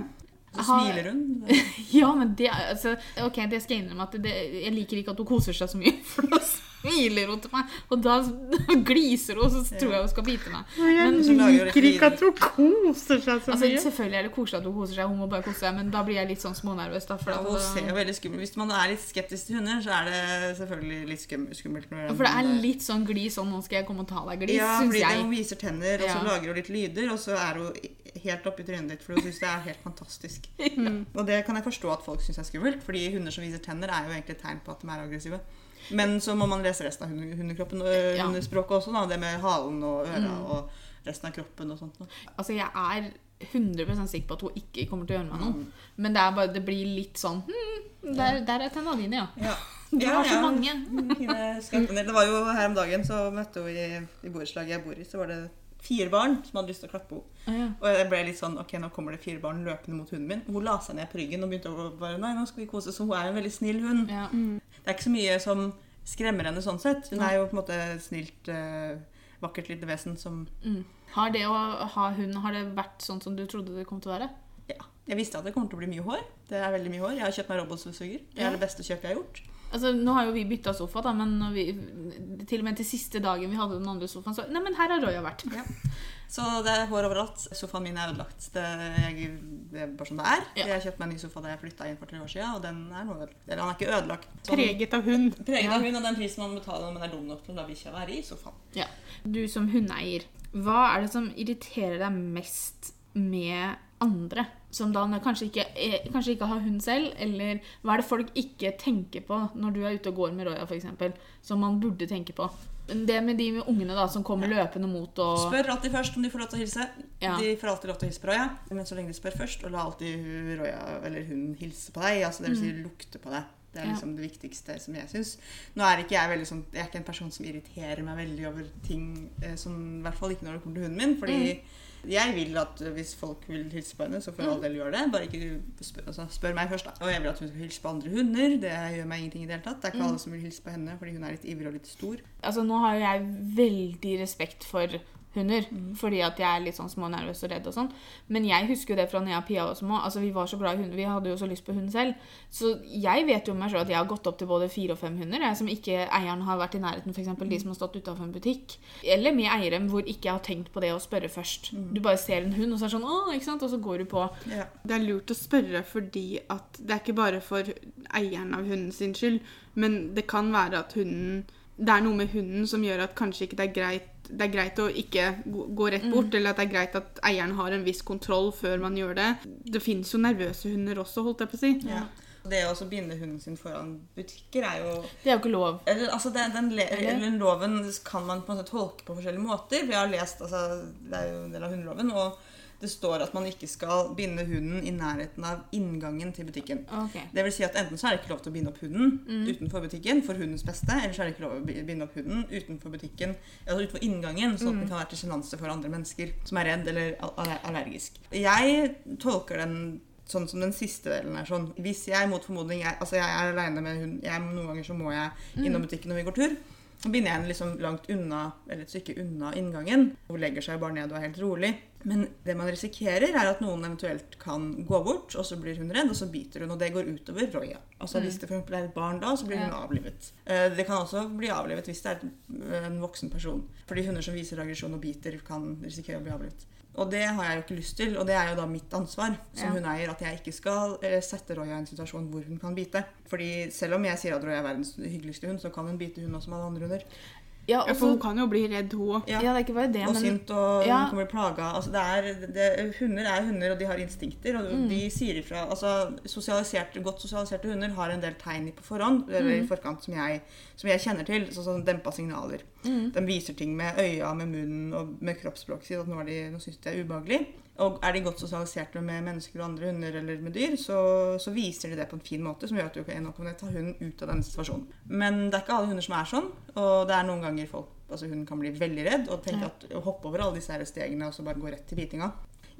Så smiler hun.
Ja, men det altså, Ok, det skal jeg innrømme at det, jeg liker ikke at hun koser seg så mye. For da smiler hun til meg, og da gliser hun, og så tror jeg hun skal bite meg.
Jeg
lager hun
liker ikke at hun koser seg så
Altså,
mye.
selvfølgelig er det koselig at hun koser seg, hun må bare kose seg, men da blir jeg litt sånn smånervøs. da. For,
Ja, hun ser jo veldig skummel Hvis man er litt skeptisk til hunder, så er det selvfølgelig litt skummelt. Når
for det er litt sånn glis sånn 'nå skal jeg komme og ta deg', glis,
ja,
syns
fordi. Hun viser tenner, og så
Ja.
lager hun litt lyder, og så er hun helt opp i trynet ditt, for hun syns det er helt fantastisk. Og det kan jeg forstå at folk syns er skummelt, fordi hunder som viser tenner, er jo egentlig et tegn på at de er aggressive. Men så må man lese resten av hundekroppen og
Ja.
hundespråket også, da. Det med halen og øra og resten av kroppen og sånt. Da.
Altså, jeg er 100 sikker på at hun ikke kommer til å gjøre meg noe. Men det er bare, det blir litt sånn hm, der, der er tenna dine, ja.
Ja.
Du
Ja,
har så
ja.
mange.
Skarpene. Det var jo her om dagen, så møtte hun i, i borettslaget jeg bor i, så var det fire barn som hadde lyst til å klappe henne.
Ah, ja.
Og jeg ble litt sånn Ok, nå kommer det fire barn løpende mot hunden min. Hun la seg ned på ryggen og begynte å bare Nei, nå skal vi kose. Så hun er en veldig snill hund.
Ja.
Det er ikke så mye som skremmer henne sånn sett. Hun er jo på en måte snilt, uh, vakkert lite vesen som
Mm. Har det å ha hund har det vært sånn som du trodde det kom til å være?
Ja. Jeg visste at det kommer til å bli mye hår. Det er veldig mye hår. Jeg har kjøpt meg robotstøvsuger. Det er det beste kjøpet jeg har gjort.
Altså, Nå har jo vi bytta sofa, da, men når vi, til og med til siste dagen vi hadde den andre sofaen, så Nei, men her har Roya vært.
Ja. Så det er hår overalt. Sofaen min er ødelagt. Det, jeg, det er bare som det er.
Ja.
Jeg kjøpte meg en ny sofa da jeg flytta inn for tre år siden, og den er nå ødelagt. Eller han er ikke ødelagt. Sånn-
Preget av hund.
Preget
Ja.
av hund og den prisen man betaler når man er dum nok til å la bikkja være i sofaen.
Ja. Du som hundeeier, hva er det som irriterer deg mest med andre? Som da kanskje ikke, er, kanskje ikke har hun selv? Eller hva er det folk ikke tenker på når du er ute og går med Roya, f.eks., som man burde tenke på? Det med de med ungene da, som kommer løpende mot og
Spør alltid først om de får lov til å hilse.
Ja.
De får alltid lov til å hilse på Roya, men så lenge de spør først, og la alltid hun, Roya eller hun hilse på deg. Altså det vil si lukte på deg. Det er
liksom Ja.
det viktigste som jeg syns. Nå er ikke jeg veldig sånn Jeg er ikke en person som irriterer meg veldig over ting eh, som I hvert fall ikke når det kommer til hunden min. Fordi
Mm.
Jeg vil at eh, hvis folk vil hilse på henne, så får all del gjøre det. Bare ikke spør, altså, spør meg først, da. Og jeg vil at hun skal hilse på andre hunder. Det gjør meg ingenting i det hele tatt. Det er ikke
Mm.
alle som vil hilse på henne fordi hun er litt ivrig og litt stor.
Altså, nå har jo jeg veldig respekt for hunder,
Mm.
fordi at jeg er litt sånn smånervøs og redd og sånn. Men jeg husker jo det fra Nea jeg og Pia var små. Altså, vi var så glad i hunder. Vi hadde jo så lyst på hund selv. Så jeg vet jo meg selv at jeg har gått opp til både fire og fem hunder, jeg, som ikke eieren har vært i nærheten, f.eks. de som har stått utenfor en butikk. Eller med eiere hvor ikke jeg har tenkt på det å spørre først.
Mm.
Du bare ser en hund, og så er det sånn, å, ikke sant? Og så går du på.
Ja.
Det er lurt å spørre fordi at det er ikke bare for eieren av hunden sin skyld, men det kan være at hunden Det er noe med hunden som gjør at kanskje ikke det er greit det er greit å ikke gå- rett bort, eller at det er greit at eieren har en viss kontroll før man gjør det. Det finnes jo nervøse hunder også, holdt jeg på å si.
Ja. Det å binde hunden sin foran butikker er jo
Det er jo ikke lov.
eller, altså den, den,
eller
loven kan man på en måte tolke på forskjellige måter. Vi har lest, altså, Det er jo en del av hundeloven. og det står at man ikke skal binde hunden i nærheten av inngangen til butikken.
Okay.
Det vil si at Enten så er det ikke lov til å binde opp hunden
Mm.
utenfor butikken for hundens beste, eller så er det ikke lov til å binde opp hunden utenfor butikken, altså utenfor inngangen, sånn at
Mm.
den kan være til sjenanse for andre mennesker som er redd eller allergisk. Jeg tolker den sånn som den siste delen er sånn. Hvis jeg mot formodning er, altså jeg er aleine med hund jeg, Noen ganger så må jeg
Mm.
innom butikken når vi går tur. Så binder jeg henne liksom langt unna, eller et stykke unna inngangen. Hun legger seg bare ned og er helt rolig. Men det man risikerer, er at noen eventuelt kan gå bort, og så blir hun redd, og så biter hun. Og det går utover Roya. Altså Hvis det for eksempel er et barn da, så blir hun avlivet. Eh, Det kan også bli avlivet hvis det er en voksen person. Fordi hunder som viser aggresjon og biter, kan risikere å bli avlivet. Og det har jeg jo ikke lyst til, og det er jo da mitt ansvar som
Ja.
eier, at jeg ikke skal eh, sette Roya i en situasjon hvor hun kan bite. Fordi selv om jeg sier at Roya er verdens hyggeligste hund, så kan hun bite hun også med alle andre hunder.
Ja,
Ja, for hun kan jo bli redd, hun òg.
Ja, det er ikke bare det,
og
men
sint, og
Ja.
hun kan bli plaga. Altså, det er, det, hunder er hunder, og de har instinkter. Og
Mm.
de sier ifra. Altså, sosialisert, godt sosialiserte hunder har en del tegn på forhånd, eller
Mm.
i forkant, som jeg, som jeg kjenner til. Sånn som dempa signaler.
Mm.
De viser ting med øya, med munnen og med kroppsspråket sitt. At nå, de, nå syns de det er ubehagelig. Og er de godt sosialiserte med mennesker og andre hunder eller med dyr, så, så viser de det på en fin måte, som gjør at du kan, okay, ta hunden ut av denne situasjonen. Men det er ikke alle hunder som er sånn, og det er noen ganger folk, altså hunden kan bli veldig redd og tenke at å hoppe over alle disse her stegene og så bare gå rett til bitinga.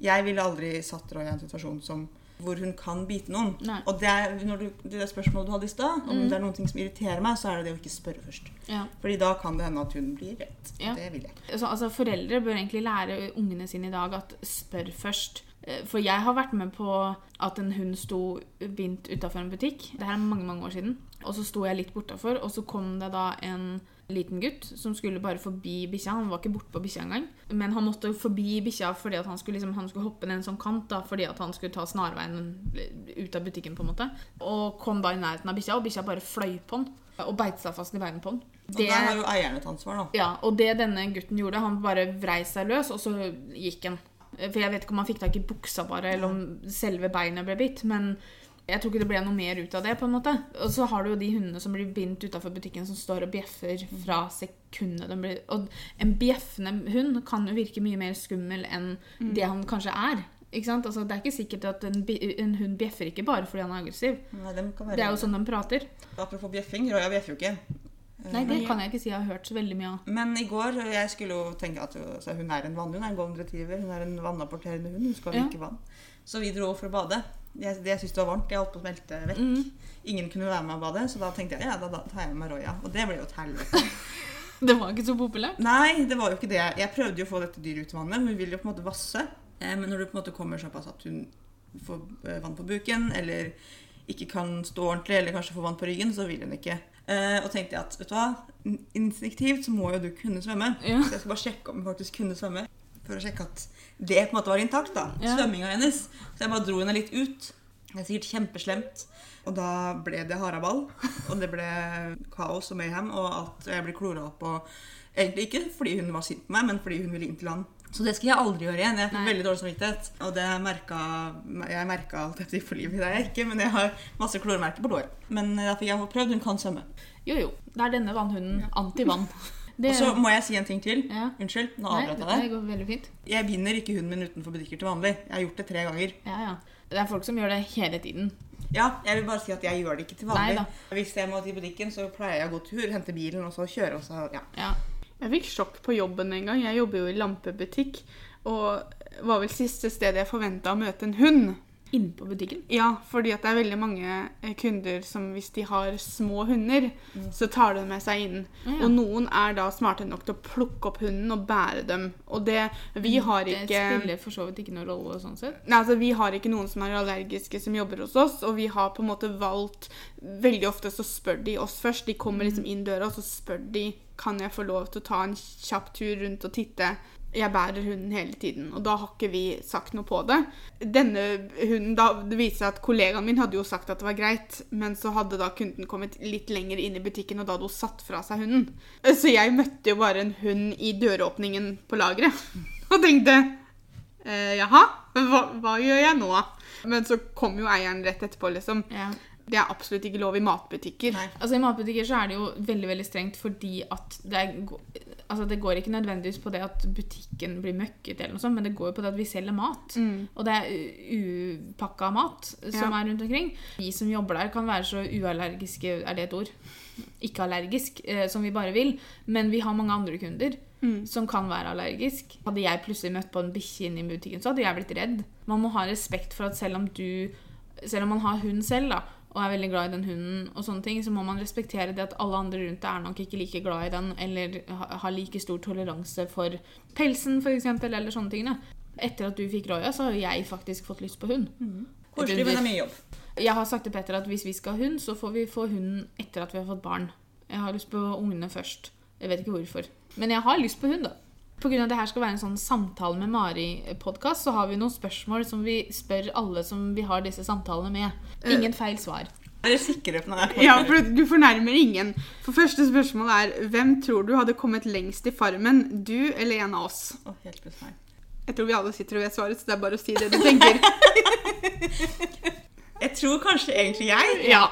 Jeg ville aldri satt Roy i en situasjon som hvor hun kan bite noen.
Nei.
Og det, er, når du, det spørsmålet du hadde i stad, om
Mm.
det er noen ting som irriterer meg, så er det det å ikke spørre først.
ja.
Fordi da kan det hende at hun blir redd.
Ja.
Det vil jeg ikke.
Så, altså, foreldre bør egentlig lære ungene sine i dag at spør først. Eh, For jeg har vært med på at en hund sto bindt utafor en butikk. Det her er mange mange år siden. Og så sto jeg litt bortafor, og så kom det da en liten gutt som skulle bare forbi bikkja. Han var ikke borte på bikkja engang. Men han måtte forbi bikkja fordi han skulle, liksom, han skulle hoppe ned en sånn kant da, fordi han skulle ta snarveien ut av butikken. på en måte. Og kom da i nærheten av bikkja, og bikkja bare fløy på han. Og beit seg fast i beina på han.
Og der har jo eieren et ansvar, da.
Ja, og det denne gutten gjorde, han bare vrei seg løs, og så gikk han. For jeg vet ikke om han fikk tak i buksa bare, eller om selve beinet ble bitt, men jeg tror ikke det ble noe mer ut av det, på en måte. Og så har du jo de hundene som blir bindt utafor butikken, som står og bjeffer fra sekundet de blir Og en bjeffende hund kan jo virke mye mer skummel enn det han kanskje er. Ikke sant? Altså, det er ikke sikkert at en, en hund bjeffer ikke bare fordi han er aggressiv.
Nei, de kan være...
Det er jo sånn de prater.
Apropos bjeffing. Roya bjeffer jo ikke.
Nei, det kan jeg ikke si jeg har hørt så veldig mye av.
Men i går jeg skulle jo tenke at altså, hun er en vannhund, en golden retriever. Hun er en vannapporterende hund. Hun skal
Ja.
like vann. Så vi dro for å bade. Jeg, jeg syntes det var varmt. Jeg holdt på å smelte vekk.
Mm.
Ingen kunne være med og bade, så da tenkte jeg ja, da, da tar jeg med Roya. Og det ble jo et helvete.
Det var ikke så populært.
Nei, det var jo ikke det. Jeg prøvde jo å få dette dyret ut i vannet. Hun vil jo på en måte vasse. Eh, Men når du på en måte kommer såpass at hun får eh, vann på buken, eller ikke kan stå ordentlig, eller kanskje få vann på ryggen, så vil hun ikke. Eh, Og tenkte jeg at vet du hva, instinktivt så må jo du kunne svømme.
Ja.
Så jeg skal bare sjekke om hun faktisk kunne svømme. For å sjekke at det på en måte var intakt, da.
Ja.
Svømminga hennes. Så jeg bare dro henne litt ut. Det er sikkert kjempeslemt. Og da ble det haraball. Og det ble kaos og mayhem, og alt, jeg ble klora opp. Og egentlig ikke fordi hun var sint på meg, men fordi hun ville inn til land. Så det skal jeg aldri gjøre igjen. Jeg
Nei.
veldig dårlig samvittighet. Og det merka, jeg merka alt dette for livet. Det er jeg ikke, men jeg har masse klormerker på låret. Men da fikk jeg prøvd. Hun kan svømme.
Jo, jo. Det er denne vannhunden anti-vann. Det-
Og så må jeg si en ting til.
ja.
Unnskyld, nå avbrøt jeg deg.
det går veldig fint.
Jeg binder ikke hunden min utenfor butikker til vanlig. Jeg har gjort det tre ganger.
Ja, ja. Det er folk som gjør det hele tiden.
Ja, jeg vil bare si at jeg gjør det ikke til vanlig.
Neida.
Hvis jeg må til butikken, så pleier jeg å gå tur, hente bilen og så kjøre. Og så, ja.
Ja.
Jeg fikk sjokk på jobben en gang. Jeg jobber jo i lampebutikk. Og var vel siste stedet jeg forventa å møte en hund.
Inne på butikken.
Ja, fordi at det er veldig mange eh, kunder som hvis de har små hunder, så tar de med seg inn.
Ja, ja.
Og noen er da smarte nok til å plukke opp hunden og bære dem. Og det Vi har
Det
ikke
spiller for så vidt ikke noen rolle sånn sett.
Nei, altså Vi har ikke noen som er allergiske som jobber hos oss, og vi har på en måte valgt Veldig ofte så spør de oss først. De kommer liksom inn døra, og så spør de kan jeg få lov til å ta en kjapp tur rundt og titte. Jeg bærer hunden hele tiden, og da har ikke vi sagt noe på det. Denne hunden, da, Det viser seg at kollegaen min hadde jo sagt at det var greit, men så hadde da kunden kommet litt lenger inn i butikken, og da hadde hun satt fra seg hunden. Så jeg møtte jo bare en hund i døråpningen på lageret og tenkte eh, jaha, hva, hva gjør jeg nå? Men så kom jo eieren rett etterpå, liksom.
Ja.
Det er absolutt ikke lov i matbutikker.
Nei.
Altså I matbutikker så er det jo veldig veldig strengt fordi at det, er, altså det går ikke nødvendigvis på det at butikken blir møkket, eller noe sånt, men det går jo på det at vi selger mat.
Mm.
Og det er upakka mat som
Ja.
er rundt omkring. Vi som jobber der, kan være så uallergiske Er det et ord? Ikke allergisk, eh, som vi bare vil. Men vi har mange andre kunder
Mm.
som kan være allergisk. Hadde jeg plutselig møtt på en bikkje inne i butikken, så hadde jeg blitt redd. Man må ha respekt for at selv om du Selv om man har hund selv, da, og er veldig glad i den hunden, og sånne ting, så må man respektere det at alle andre rundt deg er nok ikke like glad i den, eller har like stor toleranse for pelsen, f.eks., eller sånne ting. Etter at du fikk Roya, så har jeg faktisk fått lyst på hund.
Koselig, men det er mye jobb.
Jeg har sagt til Petter at hvis vi skal ha hund, så får vi få hunden etter at vi har fått barn. Jeg har lyst på ungene først. Jeg vet ikke hvorfor. Men jeg har lyst på hund, da. På grunn av at det her skal være en sånn samtale med Mari-podkast, så har vi noen spørsmål som vi spør alle som vi har disse samtalene med. Ingen feil svar.
Er dere sikre på det?
Ja, for du fornærmer ingen. For første spørsmål er hvem tror du hadde kommet lengst i Farmen? Du eller en av oss?
Oh, helt pluss meg.
Jeg tror vi alle sitter og vet svaret, så det er bare å si det du tenker.
Jeg tror kanskje egentlig jeg,
Ja.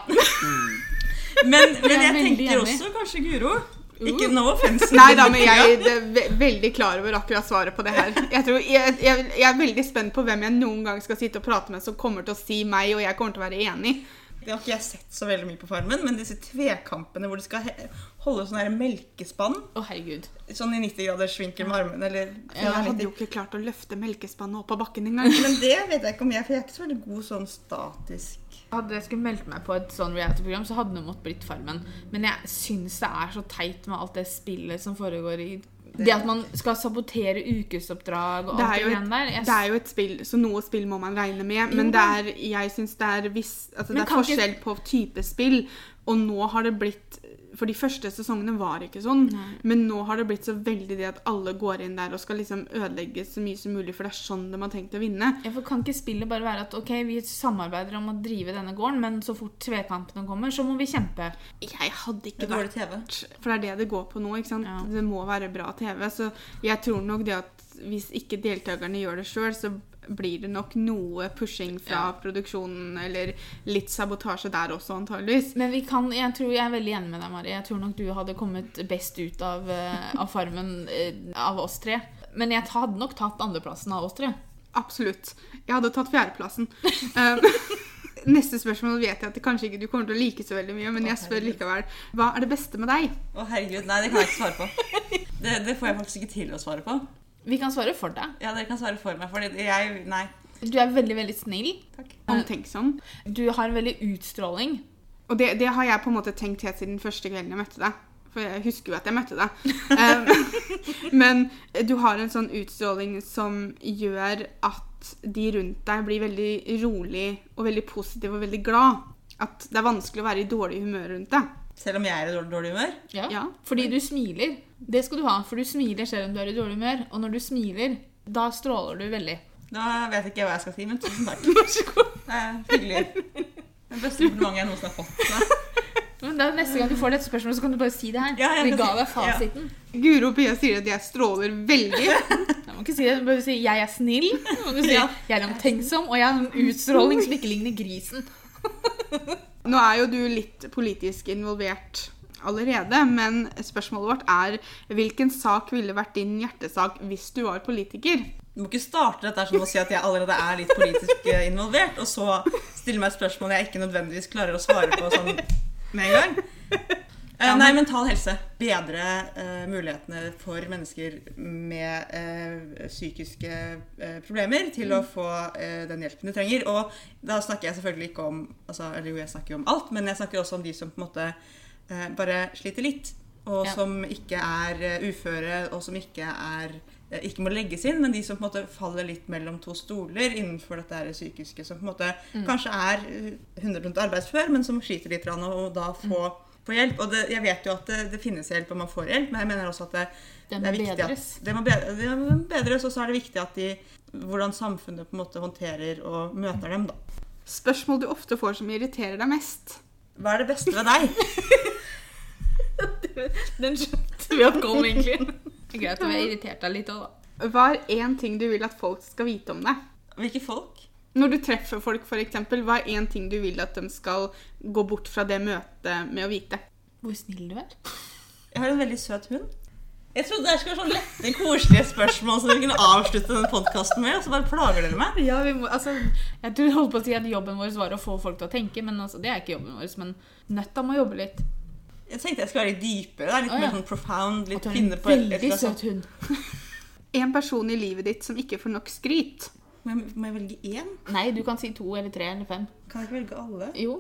men, men
Jeg
jeg tenker også kanskje Guro. Ikke no offense.
Nei da, men jeg er veldig klar over akkurat svaret på det her. Jeg, tror, jeg, jeg, jeg er veldig spent på hvem jeg noen gang skal sitte og prate med som kommer til å si meg, og jeg kommer til å være enig.
Det har ikke jeg sett så veldig mye på Farmen, men disse tvekampene hvor de skal holde sånn her melkespann,
Å, herregud.
sånn i 90 graders vinkel med armene, eller
Jeg hadde jo ikke klart å løfte melkespannet opp av bakken engang.
Men det vet jeg ikke om jeg, for jeg er ikke så veldig god sånn statisk.
Hadde jeg skulle meldt meg på et sånn reality-program, så hadde det måttet blitt Farmen. Men jeg syns det er så teit med alt det spillet som foregår i Det at man skal sabotere ukesoppdrag og
Det
alt det
jo
der. Jeg
det er jo et spill, så noe spill må man regne med. Men det er, jeg syns det er viss, altså det er
forskjell ikke-
på type spill. Og nå har det blitt For de første sesongene var ikke sånn.
Nei.
Men nå har det blitt så veldig det at alle går inn der og skal liksom ødelegge så mye som mulig, for det er sånn de har tenkt å vinne.
Ja, for Kan ikke spillet bare være at ok, vi samarbeider om å drive denne gården, men så fort tvekampene kommer, så må vi kjempe?
Jeg hadde ikke
vært TV.
For det er det det går på nå. ikke sant?
Ja.
Det må være bra TV. Så jeg tror nok det at hvis ikke deltakerne gjør det sjøl, så blir det nok noe pushing fra
Ja.
produksjonen, eller litt sabotasje der også, antageligvis.
Men vi kan, jeg tror jeg er veldig enig med deg, Mari. Jeg tror nok du hadde kommet best ut av, eh, av Farmen eh, av oss tre. Men jeg hadde nok tatt andreplassen av oss tre.
Absolutt. Jeg hadde tatt fjerdeplassen. Um, Neste spørsmål vet jeg at det kanskje ikke du kommer til å like så veldig mye, men
Å,
jeg spør likevel. Hva er det beste med deg?
Å herregud, nei, det kan jeg ikke svare på. Det, det får jeg faktisk ikke til å svare på.
Vi kan svare for deg.
Ja, dere kan svare for meg, fordi jeg Nei.
Du er veldig, veldig snill.
Takk.
Omtenksom.
Du har en veldig utstråling.
Og det, det har jeg på en måte tenkt helt siden første kvelden jeg møtte deg. For jeg husker jo at jeg møtte deg. Um, men du har en sånn utstråling som gjør at de rundt deg blir veldig rolig og veldig positive og veldig glad. At det er vanskelig å være i dårlig humør rundt deg.
Selv om jeg er i dårlig, dårlig humør.
Ja.
Ja.
Fordi du smiler. Det skal du ha, for du smiler selv om du er i dårlig humør. Og når du smiler, da stråler du veldig.
Da vet ikke jeg hva jeg skal si, men tusen takk. Vær så god. Det er hyggelig. Det beste komplimentet jeg noensinne har fått.
Men da, Neste gang du får dette spørsmålet, så kan du bare si det her.
Ja, jeg
Vi ga deg fasiten.
Guro Pia sier at jeg stråler veldig.
Jeg må ikke si det, du bare si 'jeg er snill'. Så må du si
Ja.
'jeg er omtenksom', og 'jeg har en utstråling som ikke ligner grisen'.
Nå er jo du litt politisk involvert allerede, men spørsmålet vårt er hvilken sak ville vært din hjertesak hvis du var politiker?
Du må ikke starte dette sånn å si at jeg allerede er litt politisk eh, involvert, og så stille meg et spørsmål jeg ikke nødvendigvis klarer å svare på sånn med en gang. Eh, nei, mental helse. Bedre uh, mulighetene for mennesker med uh, psykiske uh, problemer til å få den hjelpen de trenger. Og da snakker jeg selvfølgelig ikke om altså, Eller jo, jeg snakker jo om alt, men jeg snakker også om de som på en måte bare sliter litt. Og
Ja.
som ikke er uføre, og som ikke er ikke må legges inn, men de som på en måte faller litt mellom to stoler innenfor dette psykiske, som på en måte kanskje er eh, 100% arbeidsfør, men som sliter litt, og da få, få hjelp. Og det, jeg vet jo at det, det finnes hjelp, og man får hjelp, men jeg mener også at det,
Det
det er viktig
bedres.
at det må bedre- det må bedres, og så er det viktig at de hvordan samfunnet på en måte håndterer og møter dem, da.
Spørsmål du ofte får som irriterer deg mest?
Hva er det beste ved deg?
Den skjønte vi at kom, egentlig. Greit om jeg irriterte deg litt òg, da.
Hva er én ting du vil at folk skal vite om deg?
Hvilke folk?
Når du treffer folk, for eksempel, hva er én ting du vil at de skal gå bort fra det møtet med å vite?
Hvor snill du er.
Jeg har en veldig søt hund. Jeg trodde det skulle være sånn lette, koselige spørsmål som dere kunne avslutte denne podkasten med, og så bare plager dere meg.
Ja, vi må, altså, jeg tror jeg holdt på å si at jobben vår var å få folk til å tenke, men altså, det er ikke jobben vår. Men nøtta må jobbe litt.
Jeg tenkte jeg skulle være litt dypere, da. litt
oh, ja.
mer sånn profound. Litt finne
en
på et- et
veldig søt hund.
En person i livet ditt som ikke får nok skryt.
Må jeg, må jeg velge én?
Nei, du kan si to eller tre eller fem.
Kan jeg ikke velge alle?
Jo.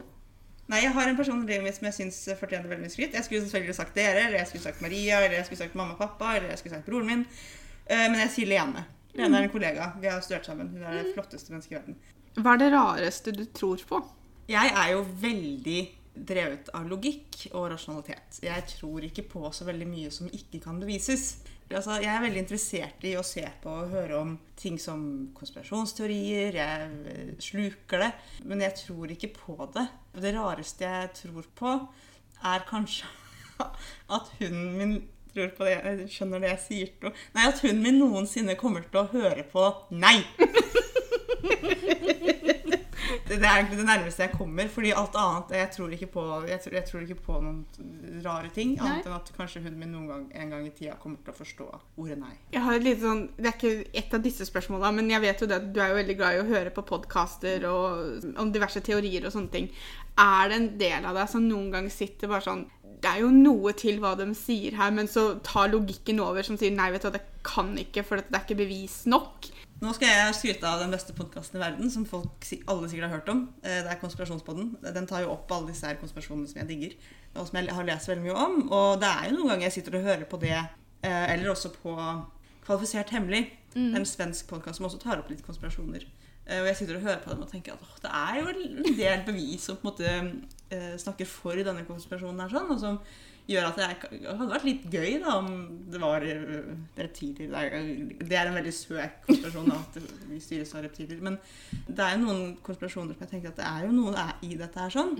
Nei, jeg har en person i livet mitt som jeg syns fortjener veldig mye skryt. Jeg skulle selvfølgelig sagt dere, eller jeg skulle sagt Maria, eller jeg skulle sagt mamma og pappa, eller jeg skulle sagt broren min. Eh, Men jeg sier Lene. Lene er en kollega. Vi har studert sammen. Hun er det flotteste mennesket i verden.
Hva er det rareste du tror på?
Jeg er jo veldig drevet av logikk og rasjonalitet. Jeg tror ikke på så veldig mye som ikke kan bevises. Altså, jeg er veldig interessert i å se på og høre om ting som konspirasjonsteorier. Jeg sluker det. Men jeg tror ikke på det. Det rareste jeg tror på, er kanskje at hunden min tror på det. Jeg skjønner det jeg sier. Nei, at hunden min noensinne kommer til å høre på nei. Det er egentlig det nærmeste jeg kommer. Fordi alt annet Jeg tror ikke på, jeg tror, jeg tror ikke på noen rare ting.
Nei.
Annet enn at kanskje hunden min noen gang, en gang i tida kommer til å forstå ordet nei.
Jeg har et lite sånn, Det er ikke et av disse spørsmåla, men jeg vet jo det at du er jo veldig glad i å høre på podkaster om diverse teorier og sånne ting. Er det en del av deg som noen gang sitter bare sånn Det er jo noe til hva de sier her, men så tar logikken over som sier nei, vet du hva, det kan ikke, for det er ikke bevis nok.
Nå skal jeg skryte av den beste podkasten i verden, som folk alle sikkert har hørt om. Eh, Det er Konspirasjonspodden. Den tar jo opp alle disse her konspirasjonene som jeg digger, og som jeg har lest veldig mye om. Og det er jo noen ganger jeg sitter og hører på det, eh, eller også på Kvalifisert hemmelig, en svensk podkast som også tar opp litt konspirasjoner. Eh, Og jeg sitter og hører på dem og tenker at åh, det er jo en del bevis som på en måte snakker for denne konspirasjonen her, sånn, og som gjør at det hadde vært litt gøy da om det var eh, reptiler. Det er, det er en veldig søk konspirasjon da, at vi styres av reptiler. Men det er jo noen konspirasjoner som jeg tenker at det er jo noe er i dette her sånn.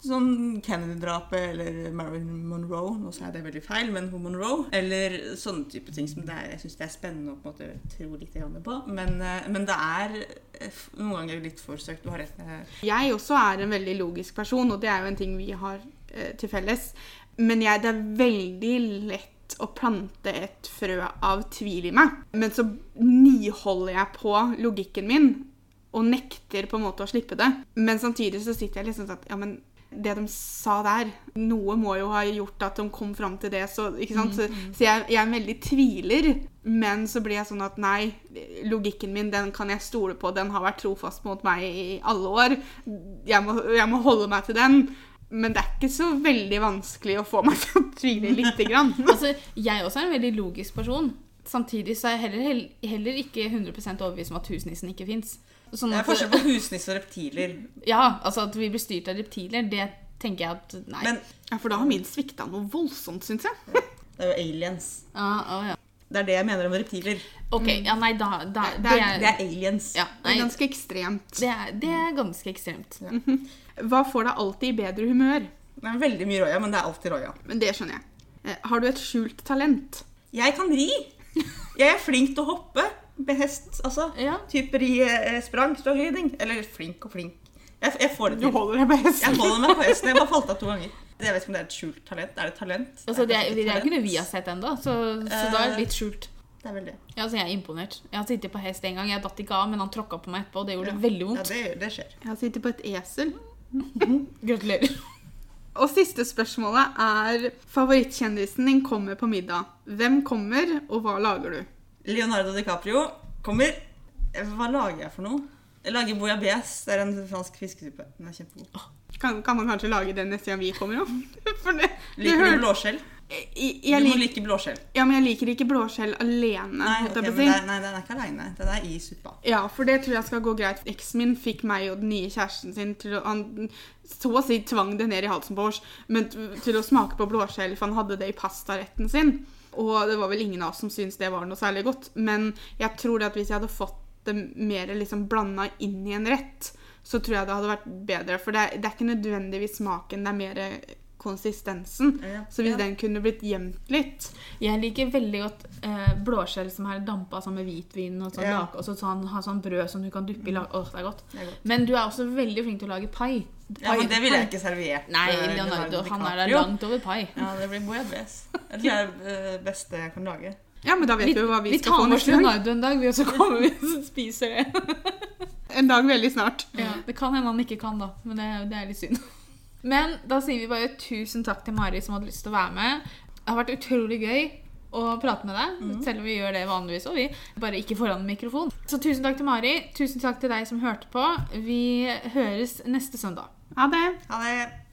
Sånn Kennedy-drapet eller Marilyn Monroe. Nå sa jeg det veldig feil, men hun Monroe. Eller sånne type ting som det er, jeg syns det er spennende å på en måte tro litt på. Men, eh, men det er eh, noen ganger litt forsøkt. Du har rett.
Jeg også er en veldig logisk person, og det er jo en ting vi har til felles. Men jeg, det er veldig lett å plante et frø av tvil i meg. Men så niholder jeg på logikken min og nekter på en måte å slippe det. Men samtidig så sitter jeg liksom sånn at ja, men det de sa der Noe må jo ha gjort at de kom fram til det. Så, ikke sant? så, så jeg, jeg veldig tviler. Men så blir jeg sånn at nei, logikken min den kan jeg stole på. Den har vært trofast mot meg i alle år. Jeg må, jeg må holde meg til den. Men det er ikke så veldig vanskelig å få meg til å tvile lite grann.
Altså, jeg også er en veldig logisk person. Samtidig så er jeg heller, heller ikke 100 overbevist om at husnissen ikke fins. Sånn
Det er forskjell på husnisse og reptiler.
Ja, altså at vi blir styrt av reptiler, det tenker jeg at Nei.
Men
Ja, For da har min svikta noe voldsomt, syns jeg.
det er jo aliens.
ah, ah, ja.
Det er det jeg mener om reptiler.
Ok, ja, nei, da, da
Det
det,
er-
er,
Det er aliens.
ja,
Det er ganske ekstremt.
det, er, det er ganske ekstremt.
Hva får deg alltid i bedre humør?
Det er veldig mye roya, men det er alltid roya.
Men det skjønner jeg. Eh, Har du et skjult talent?
Jeg kan ri. Jeg er flink til å hoppe med hest, altså.
Ja.
Type ri eh, sprang, sprangridning. Eller flink og flink. Jeg, jeg får det
Du holder deg på
Jeg
hesten.
holder meg på hesten. Jeg bare falt av to ganger. Jeg vet ikke om det er et skjult talent. Er det talent?
Altså, det, er, det er
et
ikke noe vi har sett ennå, så, så da er det litt skjult.
Det er vel det.
Ja, altså, jeg er imponert. Jeg har sittet på hest en gang. Jeg datt ikke av, men han tråkka på meg etterpå, og det gjorde
Ja.
veldig
Ja,
vondt.
det, det skjer.
Jeg sitter på et esel.
Gratulerer.
Og siste spørsmålet er Favorittkjendisen din kommer på middag. Hvem kommer, og hva lager du?
Leonardo DiCaprio kommer. Hva lager jeg for noe? Jeg lager bouillabaisse. Det er en fransk fiskesuppe. Den er kjempegod.
Kan, kan man kanskje lage den neste gang vi kommer òg? For det
Liker du blåskjell?
Jeg,
Du må
lik,
like blåskjell.
ja, men jeg liker ikke blåskjell alene.
Nei,
holdt
ok,
jeg på å
men det nei, den er ikke aleine. Den er i suppa.
Ja, for det tror jeg skal gå greit. Eksen min fikk meg og den nye kjæresten sin til å Han så å si tvang det ned i halsen på oss, men til å smake på blåskjell, for han hadde det i pastaretten sin. Og det var vel ingen av oss som syntes det var noe særlig godt. Men jeg tror det at hvis jeg hadde fått det mer liksom blanda inn i en rett, så tror jeg det hadde vært bedre. For det er, det er ikke nødvendigvis smaken, det er mer konsistensen.
Ja.
Så hvis
Ja.
den kunne blitt gjemt litt
Jeg liker veldig godt eh, blåskjell som er dampa sammen med hvitvin, og sånn,
Ja.
og så sånn, ha sånn brød som du kan duppe i lag. Åh, det er godt.
Det er godt.
Men du er også veldig flink til å lage pai.
Ja, men det ville jeg ikke servert.
Nei,
eh,
Leonardo, han er der langt over pai.
Ja, det blir bouillabaisse. Det er det beste jeg kan lage.
Ja, men da vet
Vi,
vi hva vi,
vi
skal
tar
få
med oss
neste gang.
Leonardo en dag, vi, og så kommer vi og spiser det.
En dag veldig snart.
Ja, det kan hende han ikke kan, da. Men det, det er litt synd. Men da sier vi bare tusen takk til Mari som hadde lyst til å være med. Det har vært utrolig gøy å prate med deg, selv om vi gjør det vanligvis og vi bare ikke foran mikrofon. Så tusen takk til Mari. Tusen takk til deg som hørte på. Vi høres neste søndag.
Ha det.
Ha det.